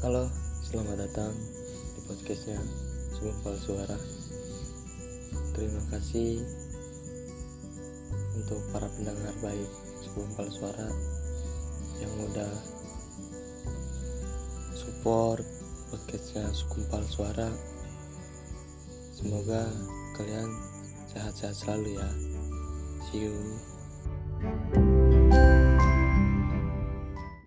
Halo, selamat datang di podcastnya Segumpal Suara. Terima kasih untuk para pendengar baik Segumpal Suara yang udah support podcastnya Segumpal Suara. Semoga kalian sehat-sehat selalu ya. See you.